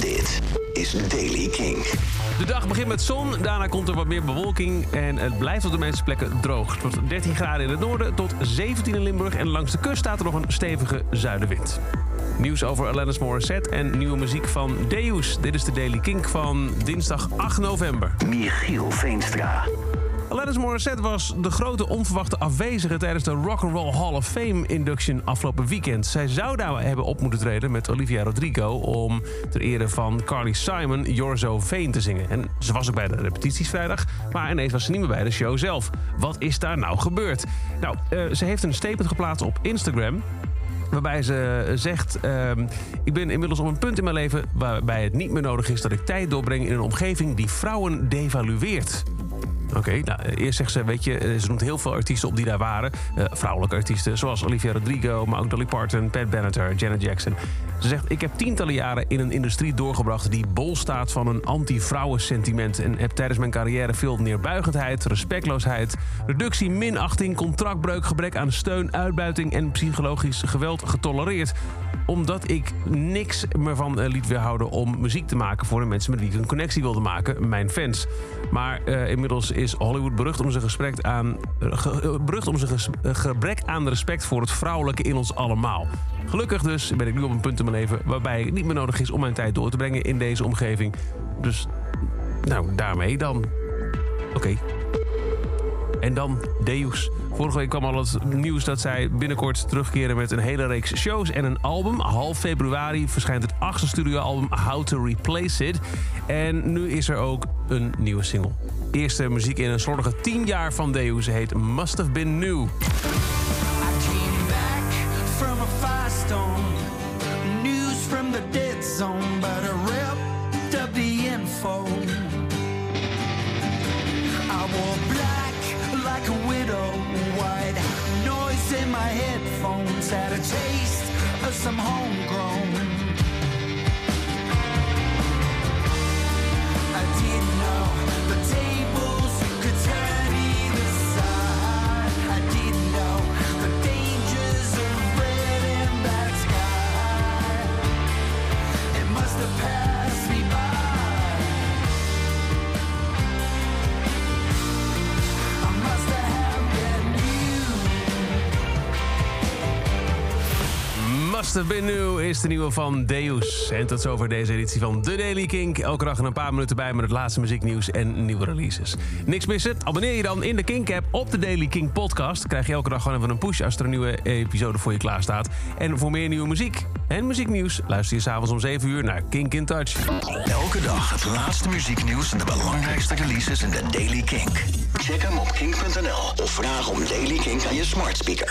Dit is Daily King. De dag begint met zon, daarna komt er wat meer bewolking en het blijft op de meeste plekken droog. Het wordt 13 graden in het noorden tot 17 in Limburg en langs de kust staat er nog een stevige zuidenwind. Nieuws over Alanis Morissette en nieuwe muziek van Deus. Dit is de Daily Kink van dinsdag 8 november. Michiel Veenstra. Alanis Morissette was de grote onverwachte afwezige tijdens de Rock and Roll Hall of Fame induction afgelopen weekend. Zij zou daar hebben op moeten treden met Olivia Rodrigo om ter ere van Carly Simon You're So Vain te zingen. En ze was ook bij de repetities vrijdag, maar ineens was ze niet meer bij de show zelf. Wat is daar nou gebeurd? Nou, uh, ze heeft een statement geplaatst op Instagram. Waarbij ze zegt: uh, Ik ben inmiddels op een punt in mijn leven waarbij het niet meer nodig is dat ik tijd doorbreng in een omgeving die vrouwen devalueert. Oké, nou, eerst zegt ze, weet je, ze noemt heel veel artiesten op die daar waren. Uh, vrouwelijke artiesten, zoals Olivia Rodrigo, maar ook Dolly Parton, Pat Benatar, Janet Jackson. Ze zegt, ik heb tientallen jaren in een industrie doorgebracht die bol staat van een anti-vrouwen-sentiment. En heb tijdens mijn carrière veel neerbuigendheid, respectloosheid, reductie, minachting, contractbreuk, gebrek aan steun, uitbuiting en psychologisch geweld getolereerd. Omdat ik niks me van liet weerhouden om muziek te maken voor de mensen met wie ik een connectie wilde maken, mijn fans. Maar uh, inmiddels is Hollywood berucht om zijn, gesprek aan, ge, berucht om zijn ges, gebrek aan respect voor het vrouwelijke in ons allemaal. Gelukkig dus ben ik nu op een punt in mijn leven waarbij het niet meer nodig is om mijn tijd door te brengen in deze omgeving. Dus, nou, daarmee dan. Oké. En dan Deus. Vorige week kwam al het nieuws dat zij binnenkort terugkeren met een hele reeks shows en een album. Half februari verschijnt het achtste studioalbum How to Replace It. En nu is er ook een nieuwe single. Eerste muziek in een slordige 10 jaar van Deus heet Must Have Been New. News from the dead zone, but my headphones, had a taste of some homegrown. Must Have Been New is de nieuwe van Deus. En tot zover deze editie van The Daily Kink. Elke dag een paar minuten bij met het laatste muzieknieuws en nieuwe releases. Niks missen? Abonneer je dan in de Kink-app op de Daily Kink podcast. Krijg je elke dag gewoon even een push als er een nieuwe episode voor je klaar staat. En voor meer nieuwe muziek en muzieknieuws luister je s'avonds om 7 uur naar Kink in Touch. Elke dag het laatste muzieknieuws en de belangrijkste releases in de Daily Kink. Check hem op kink.nl of vraag om Daily Kink aan je smart speaker.